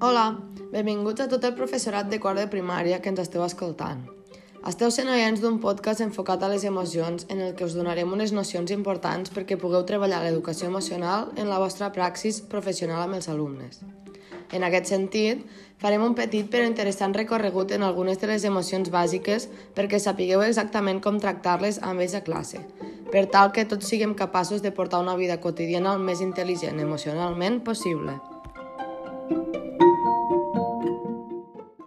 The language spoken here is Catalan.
Hola, benvinguts a tot el professorat de quart de primària que ens esteu escoltant. Esteu sent oients d'un podcast enfocat a les emocions en el que us donarem unes nocions importants perquè pugueu treballar l'educació emocional en la vostra praxis professional amb els alumnes. En aquest sentit, farem un petit però interessant recorregut en algunes de les emocions bàsiques perquè sapigueu exactament com tractar-les amb ells a classe, per tal que tots siguem capaços de portar una vida quotidiana el més intel·ligent emocionalment possible. thank you